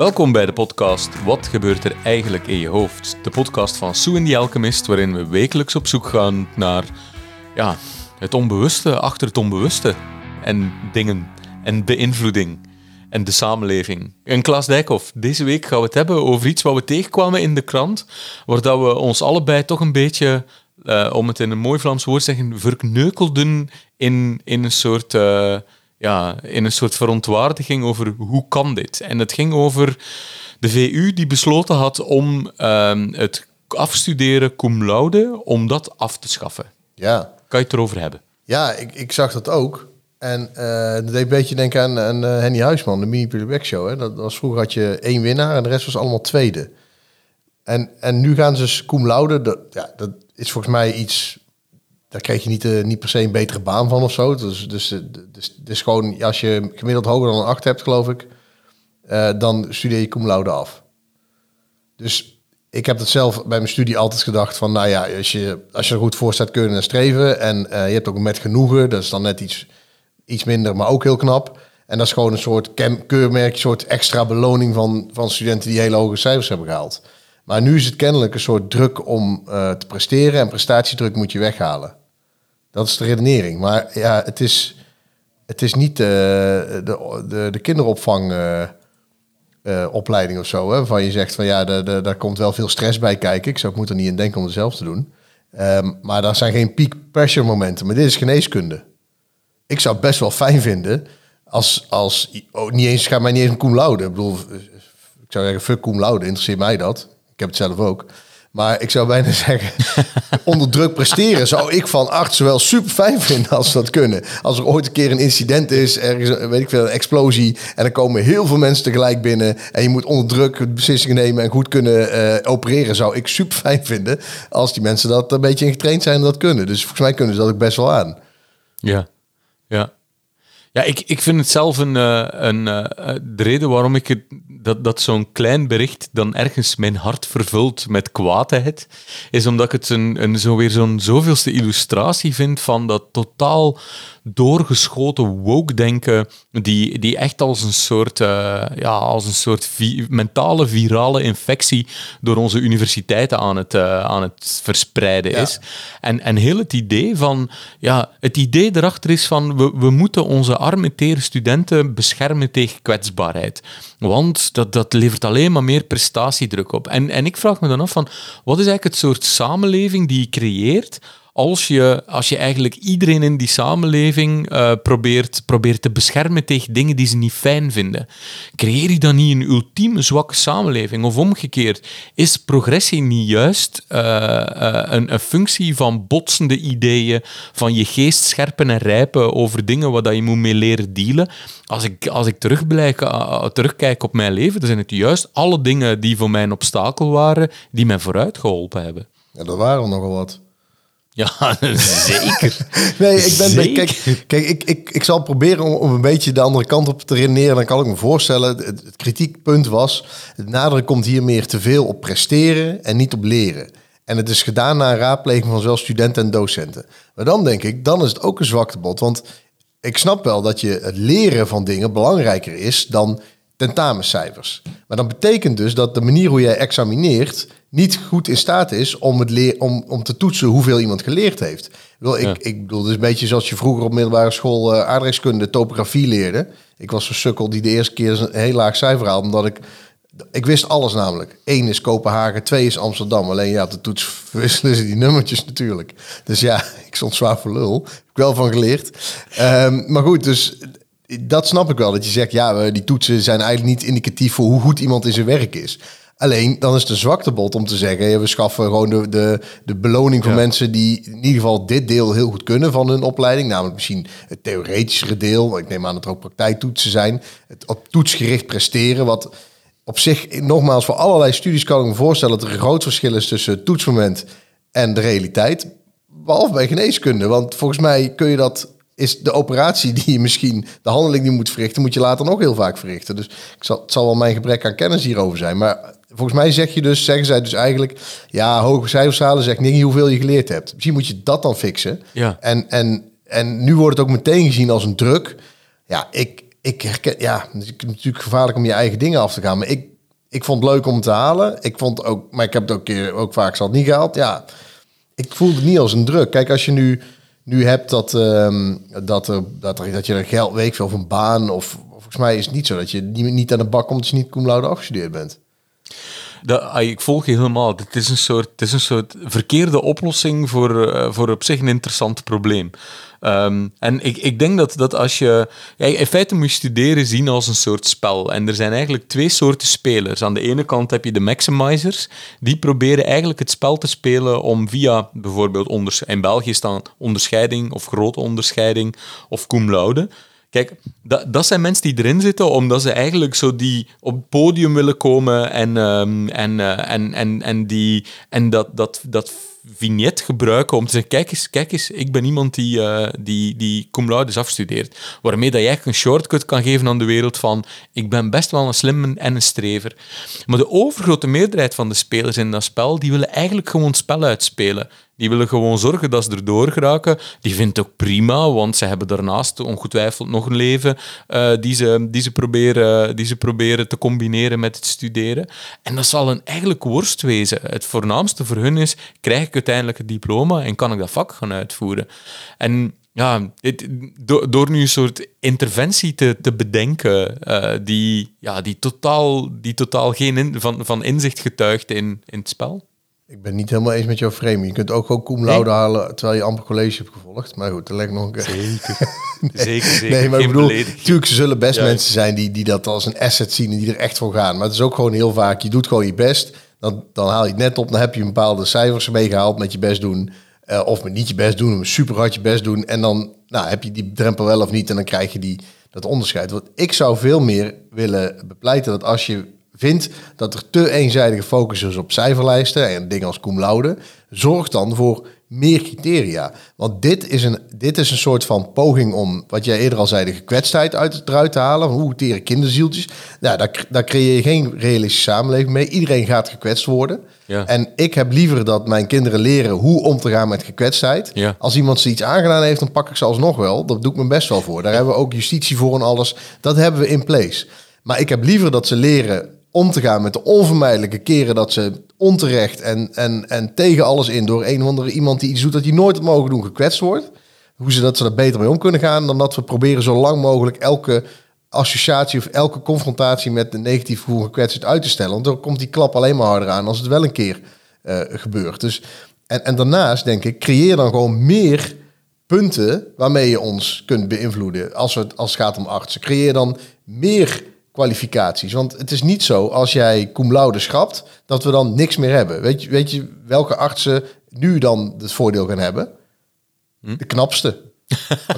Welkom bij de podcast Wat gebeurt er eigenlijk in je hoofd? De podcast van Sue en the Alchemist, waarin we wekelijks op zoek gaan naar ja, het onbewuste achter het onbewuste. En dingen en beïnvloeding en de samenleving. En Klaas Dijkhoff, deze week gaan we het hebben over iets wat we tegenkwamen in de krant, waar we ons allebei toch een beetje, eh, om het in een mooi Vlaams woord te zeggen, verkneukelden in, in een soort... eh, ja, in een soort verontwaardiging over hoe kan dit? En het ging over de VU die besloten had om ehm, het afstuderen cum laude, om dat af te schaffen. Ja, Kan je het erover hebben? ja ik, ik zag dat ook. En eh, dat deed een beetje denken aan, aan eh, Henny Huisman, de mini playback show. Hè? Dat was vroeger had je één winnaar en de rest was allemaal tweede. En, en nu gaan ze dus cum laude. Dat, ja, dat is volgens mij iets. Daar krijg je niet, eh, niet per se een betere baan van of zo. Dus, dus, eh, dus, dus gewoon als je gemiddeld hoger dan een 8 hebt, geloof ik, eh, dan studeer je cum laude af. Dus ik heb dat zelf bij mijn studie altijd gedacht van, nou ja, als je, als je er goed voor staat, kunnen en streven. En je hebt ook met genoegen, dat is dan net iets, iets minder, maar ook heel knap. En dat is gewoon een soort keurmerk, een soort extra beloning van, van studenten die hele hoge cijfers hebben gehaald. Maar nu is het kennelijk een soort druk om te presteren en prestatiedruk moet je weghalen. Dat is de redenering. Maar ja, het is, het is niet eh, de, de, de kinderopvang eh, eh, of zo. Hè, waarvan je zegt van ja, de, de, daar komt wel veel stress bij kijken. Ik zou ik moet er niet in denken om het zelf te doen. Ehm, maar daar zijn geen peak pressure momenten. Maar dit is geneeskunde. Ik zou het best wel fijn vinden als, als oh, niet eens, ga mij niet eens een cum. Ik bedoel, ik zou zeggen, fuck cum laude, interesseert mij dat. Ik heb het zelf ook. Maar ik zou bijna zeggen, onder druk presteren zou ik van artsen wel super fijn vinden als ze dat kunnen. Als er ooit een keer een incident is, ergens, weet ik veel, een explosie. En er komen heel veel mensen tegelijk binnen. En je moet onder druk beslissingen nemen en goed kunnen eh, opereren. Zou ik super fijn vinden als die mensen dat een beetje in getraind zijn en dat kunnen. Dus volgens mij kunnen ze dat ook best wel aan. Ja. Ja. Ja, ik, ik vind het zelf een, eh, een, eh, de reden waarom ik het, dat, zo'n klein bericht dan ergens mijn hart vervult met kwaadheid, is omdat ik het een, een, zo weer zo'n zoveelste illustratie vind van dat totaal doorgeschoten woke-denken, die, die echt als een soort, eh, ja, als een soort vi- mentale virale infectie door onze universiteiten aan het, eh, aan het verspreiden Ja. is. En, en heel het idee van, ja, het idee erachter is van, we, we moeten onze arme, tere studenten beschermen tegen kwetsbaarheid. Want dat, dat levert alleen maar meer prestatiedruk op. En, en ik vraag me dan af van, wat is eigenlijk het soort samenleving die je creëert als je, als je eigenlijk iedereen in die samenleving eh, probeert, probeert te beschermen tegen dingen die ze niet fijn vinden, creëer je dan niet een ultieme zwakke samenleving? Of omgekeerd, is progressie niet juist eh, eh, een, een functie van botsende ideeën, van je geest scherpen en rijpen over dingen waar je moet mee leren dealen? Als ik, als ik terugblijk, terugkijk op mijn leven, dan zijn het juist alle dingen die voor mij een obstakel waren, die mij vooruit geholpen hebben. Ja, dat waren er nogal wat. Ja, zeker. Nee, ik ben. Zeker. Kijk, kijk ik, ik, ik zal proberen om, om een beetje de andere kant op te redeneren. Dan kan ik me voorstellen. Het, het kritiekpunt was. Het nadruk komt hier meer te veel op presteren en niet op leren. En het is gedaan na een raadpleging van zowel studenten en docenten. Maar dan denk ik, dan is het ook een zwaktebod. Want ik snap wel dat je het leren van dingen belangrijker is dan tentamencijfers. Maar dat betekent dus dat de manier hoe jij examineert niet goed in staat is om, het leer, om, om te toetsen hoeveel iemand geleerd heeft. Ik bedoel, ik, Ja. ik bedoel, het is een beetje zoals je vroeger op middelbare school eh aardrijkskunde topografie leerde. Ik was zo'n sukkel die de eerste keer een heel laag cijfer haalde, omdat ik... Ik wist alles namelijk. Eén is Kopenhagen, twee is Amsterdam. Alleen ja, de toets wisselen ze die nummertjes natuurlijk. Dus ja, ik stond zwaar voor lul. Heb ik wel van geleerd. Ehm, maar goed, dus dat snap ik wel. Dat je zegt, ja, we- die toetsen zijn eigenlijk niet indicatief voor hoe goed iemand in zijn werk is. Alleen, dan is het een zwaktebod om te zeggen... we schaffen gewoon de, de, de beloning voor Ja. mensen... die in ieder geval dit deel heel goed kunnen van hun opleiding. Namelijk misschien het theoretischere deel. Ik neem aan dat er ook praktijktoetsen zijn. Het op toetsgericht presteren, wat op zich, nogmaals, voor allerlei studies kan ik me voorstellen... dat er een groot verschil is tussen het toetsmoment en de realiteit. Behalve bij geneeskunde. Want volgens mij kun je dat... Is de operatie die je misschien, de handeling die je moet verrichten, moet je later nog heel vaak verrichten. Dus ik zal, het zal wel mijn gebrek aan kennis hierover zijn. Maar volgens mij zeg je dus, zeggen zij dus eigenlijk, ja, hoge cijfers halen zegt niet hoeveel je geleerd hebt. Misschien moet je dat dan fixen. Ja. En, en, en nu wordt het ook meteen gezien als een druk. Ja, ik, ik herken, ja, het is natuurlijk gevaarlijk om je eigen dingen af te gaan. Maar ik ik vond het leuk om te halen. Ik vond ook, maar ik heb het ook, keer, ook vaak zat niet gehaald. Ja, ik voelde het niet als een druk. Kijk, als je nu, nu hebt dat, ehm, dat, er, dat, er, dat je een geld weet of een baan of volgens mij is het niet zo dat je niet, niet aan de bak komt als je niet cum laude afgestudeerd bent. Dat, ik volg je helemaal. Het is een soort, het is een soort verkeerde oplossing voor, uh, voor op zich een interessant probleem. Um, en ik, ik denk dat, dat als je... In feite moet je studeren zien als een soort spel. En er zijn eigenlijk twee soorten spelers. Aan de ene kant heb je de maximizers. Die proberen eigenlijk het spel te spelen om via bijvoorbeeld... In België staan onderscheiding of grote onderscheiding of cum laude Kijk, dat, dat zijn mensen die erin zitten omdat ze eigenlijk zo die op het podium willen komen en, um, en, uh, en, en, en, die, en dat, dat, dat vignet gebruiken om te zeggen, kijk eens, kijk eens ik ben iemand die, uh, die, die cum laude is afgestudeerd. Waarmee dat eigenlijk een shortcut kan geven aan de wereld van, ik ben best wel een slimme en een strever. Maar de overgrote meerderheid van de spelers in dat spel, die willen eigenlijk gewoon spel uitspelen. Die willen gewoon zorgen dat ze erdoor geraken. Die vindt het ook prima, want ze hebben daarnaast ongetwijfeld nog een leven uh, die, ze, die, ze proberen, die ze proberen te combineren met het studeren. En dat zal een eigenlijk worst wezen. Het voornaamste voor hun is, krijg ik uiteindelijk het diploma en kan ik dat vak gaan uitvoeren? En ja, het, door, door nu een soort interventie te, te bedenken uh, die, ja, die, totaal, die totaal geen in, van, van inzicht getuigt in, in het spel. Ik ben niet helemaal eens met jouw frame. Je kunt ook gewoon cum laude halen terwijl je amper college hebt gevolgd. Maar goed, dat lijkt nog een keer. Zeker. nee. zeker, zeker. Nee, maar ik bedoel, natuurlijk zullen best mensen zijn die, die dat als een asset zien en die er echt voor gaan. Maar het is ook gewoon heel vaak, je doet gewoon je best. Dan, dan haal je het net op, dan heb je een bepaalde cijfers meegehaald met je best doen. Uh, of met niet je best doen, super hard je best doen. En dan nou, heb je die drempel wel of niet en dan krijg je die, dat onderscheid. Want ik zou veel meer willen bepleiten dat als je vindt dat er te eenzijdige focus is op cijferlijsten en dingen als cum laude, zorg dan voor meer criteria. Want dit is een, dit is een soort van poging om, wat jij eerder al zei, de gekwetstheid uit, eruit te halen. Hoe tere kinderzieltjes. Nou, daar, daar creëer je geen realistische samenleving mee. Iedereen gaat gekwetst worden. Ja. En ik heb liever dat mijn kinderen leren hoe om te gaan met gekwetstheid. Ja. Als iemand ze iets aangedaan heeft, dan pak ik ze alsnog wel. Dat doe ik me best wel voor. Daar hebben we ook justitie voor en alles. Dat hebben we in place. Maar ik heb liever dat ze leren om te gaan met de onvermijdelijke keren dat ze onterecht en, en, en tegen alles in door een of andere iemand die iets doet dat hij nooit had mogen doen gekwetst wordt. Hoe ze dat ze er beter mee om kunnen gaan dan dat we proberen zo lang mogelijk elke associatie of elke confrontatie met de negatieve gevoel gekwetst uit te stellen. Want dan komt die klap alleen maar harder aan als het wel een keer uh, gebeurt. Dus, en, en daarnaast denk ik, creëer dan gewoon meer punten waarmee je ons kunt beïnvloeden als, het, als het gaat om artsen. Creëer dan meer kwalificaties. Want het is niet zo, als jij cum laude schrapt, dat we dan niks meer hebben. Weet je, weet je welke artsen nu dan het voordeel gaan hebben? Hm? De knapste.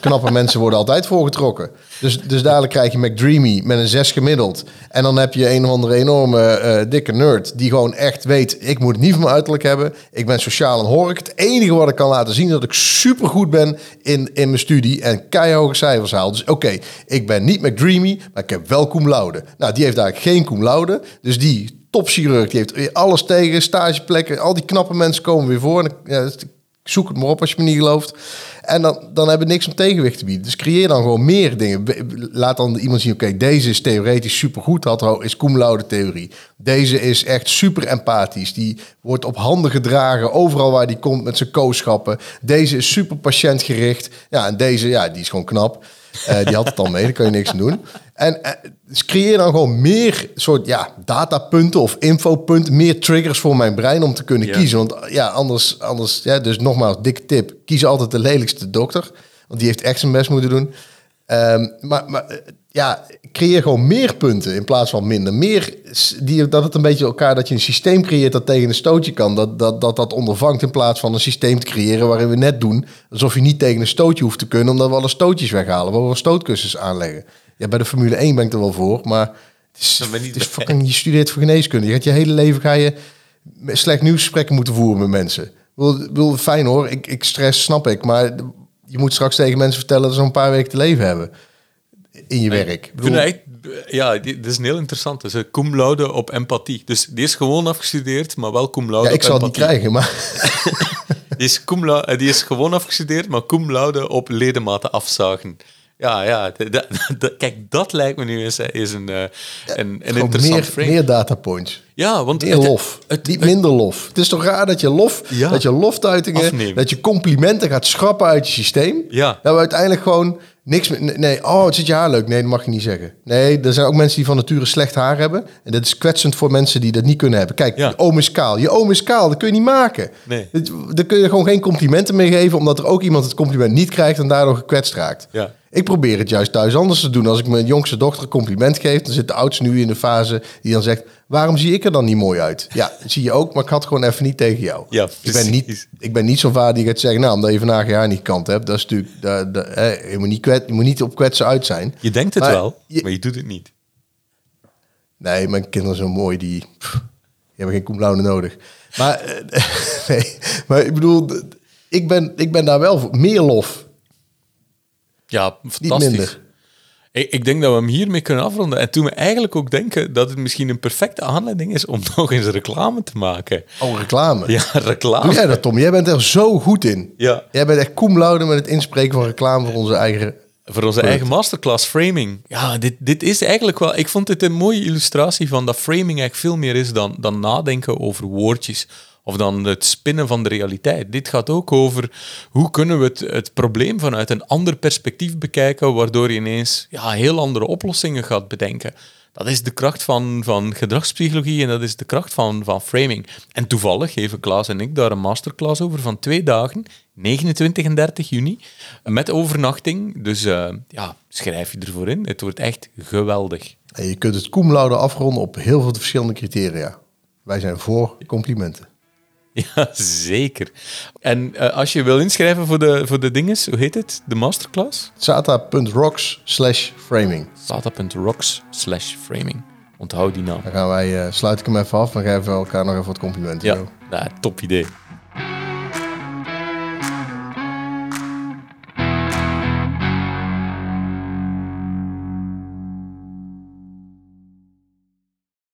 Knappe mensen worden altijd voorgetrokken. Dus, dus dadelijk krijg je McDreamy met een 6 gemiddeld. En dan heb je een of andere enorme uh, dikke nerd... die gewoon echt weet, ik moet het niet van mijn uiterlijk hebben. Ik ben sociaal en hoor ik. Het enige wat ik kan laten zien... is dat ik supergoed ben in, in mijn studie... en keihoge cijfers haal. Dus oké, ik ben niet McDreamy, maar ik heb wel cum laude. Nou, die heeft eigenlijk geen cum laude. Dus die topchirurg, die heeft alles tegen, stageplekken. Al die knappe mensen komen weer voor. En, ja, zoek het maar op als je me niet gelooft. En dan, dan hebben niks om tegenwicht te bieden. Dus creëer dan gewoon meer dingen. Laat dan iemand zien, oké, deze is theoretisch supergoed. Dat is cum theorie. Deze is echt super empathisch. Die wordt op handen gedragen overal waar die komt met zijn kooschappen. Deze is super patiëntgericht. Ja, en deze, ja, die is gewoon knap. Uh, die had het al mee, daar kan je niks aan doen. En uh, dus creëer dan gewoon meer soort ja, datapunten of infopunten, meer triggers voor mijn brein om te kunnen kiezen. Want ja, anders, anders ja, dus nogmaals, dikke tip, kies altijd de lelijkste dokter. Want die heeft echt zijn best moeten doen. Um, maar, maar ja, creëer gewoon meer punten in plaats van minder. Meer die, dat het een beetje elkaar, dat je een systeem creëert dat tegen een stootje kan. Dat dat, dat dat ondervangt in plaats van een systeem te creëren waarin we net doen alsof je niet tegen een stootje hoeft te kunnen, omdat we alle stootjes weghalen, waar we stootkussens aanleggen. Ja, bij de Formule 1 ben ik er wel voor, maar het is, het is fucking, je studeert voor geneeskunde. Je gaat je hele leven ga je slecht nieuwsgesprekken moeten voeren met mensen. Wil, wil fijn hoor, ik, ik stress snap ik, maar je moet straks tegen mensen vertellen dat ze een paar weken te leven hebben in je werk. Ik bedoel... ja, dit is een heel interessant. Dus cum laude op empathie. Dus die is gewoon afgestudeerd, maar wel cum laude ja, ik zal het niet krijgen, maar... die, is cum laude, die is gewoon afgestudeerd, maar cum laude op ledematen afzagen. Ja, ja. kijk, dat lijkt me nu eens eh, is een, eh, een, een interessant meer, frame. meer datapoints. ja, want Meer het- lof. het- niet minder lof. Het is toch raar dat je lof, Ja. dat je loftuitingen, Afneemt. dat je complimenten gaat schrappen uit je systeem. Ja. Dat we uiteindelijk gewoon niks meer... Nee, oh, het zit je haar leuk. Nee, dat mag je niet zeggen. Nee, er zijn ook mensen die van nature slecht haar hebben. En dat is kwetsend voor mensen die dat niet kunnen hebben. Kijk, Ja. je oom is kaal. Je oom is kaal, dat kun je niet maken. Nee. Daar kun je gewoon geen complimenten mee geven... omdat er ook iemand het compliment niet krijgt en daardoor gekwetst raakt. Ja. Ik probeer het juist thuis anders te doen. Als ik mijn jongste dochter een compliment geef... dan zit de oudste nu in de fase die dan zegt... waarom zie ik er dan niet mooi uit? Ja, zie je ook, maar ik had gewoon even niet tegen jou. Ja, ik, ben niet, ik ben niet zo'n vader die gaat zeggen... nou, omdat je vandaag je haar niet kant hebt... dat is natuurlijk... Dat, dat, hè, je, moet niet kwet, je moet niet op kwetsen uit zijn. Je denkt het Maar wel, je- maar je doet het niet. Nee, mijn kinderen zijn zo mooi, die, pff, die hebben geen cum laude nodig. Maar, eh, nee, maar ik bedoel, ik ben, ik ben daar wel voor. Meer lof, Ja, niet fantastisch. minder. Ik, ik denk dat we hem hiermee kunnen afronden. En toen me eigenlijk ook denken dat het misschien een perfecte aanleiding is om nog eens reclame te maken. Oh, reclame. Ja, reclame. Doe jij dat, Tom? Jij bent er zo goed in. Ja. Jij bent echt cum laude met het inspreken van reclame voor onze eigen... Voor onze eigen masterclass framing. Ja, dit, dit is eigenlijk wel... Ik vond dit een mooie illustratie van dat framing eigenlijk veel meer is dan, dan nadenken over woordjes. Of dan het spinnen van de realiteit. Dit gaat ook over hoe kunnen we het, het probleem vanuit een ander perspectief bekijken, waardoor je ineens ja, heel andere oplossingen gaat bedenken. Dat is de kracht van, van gedragspsychologie en dat is de kracht van, van framing. En toevallig geven Klaas en ik daar een masterclass over van twee dagen, 29 en 30 juni, met overnachting. Dus eh, ja, schrijf je ervoor in. Het wordt echt geweldig. En je kunt het cum afronden op heel veel verschillende criteria. Wij zijn voor complimenten. Ja, zeker. En eh, als je wil inschrijven voor de, voor de dinges, hoe heet het? De masterclass? sata.rocks slash framing. sata.rocks slash framing. Onthoud die naam. Dan gaan wij, eh, sluit ik hem even af en geven we elkaar nog even wat complimenten. Ja, nou, top idee.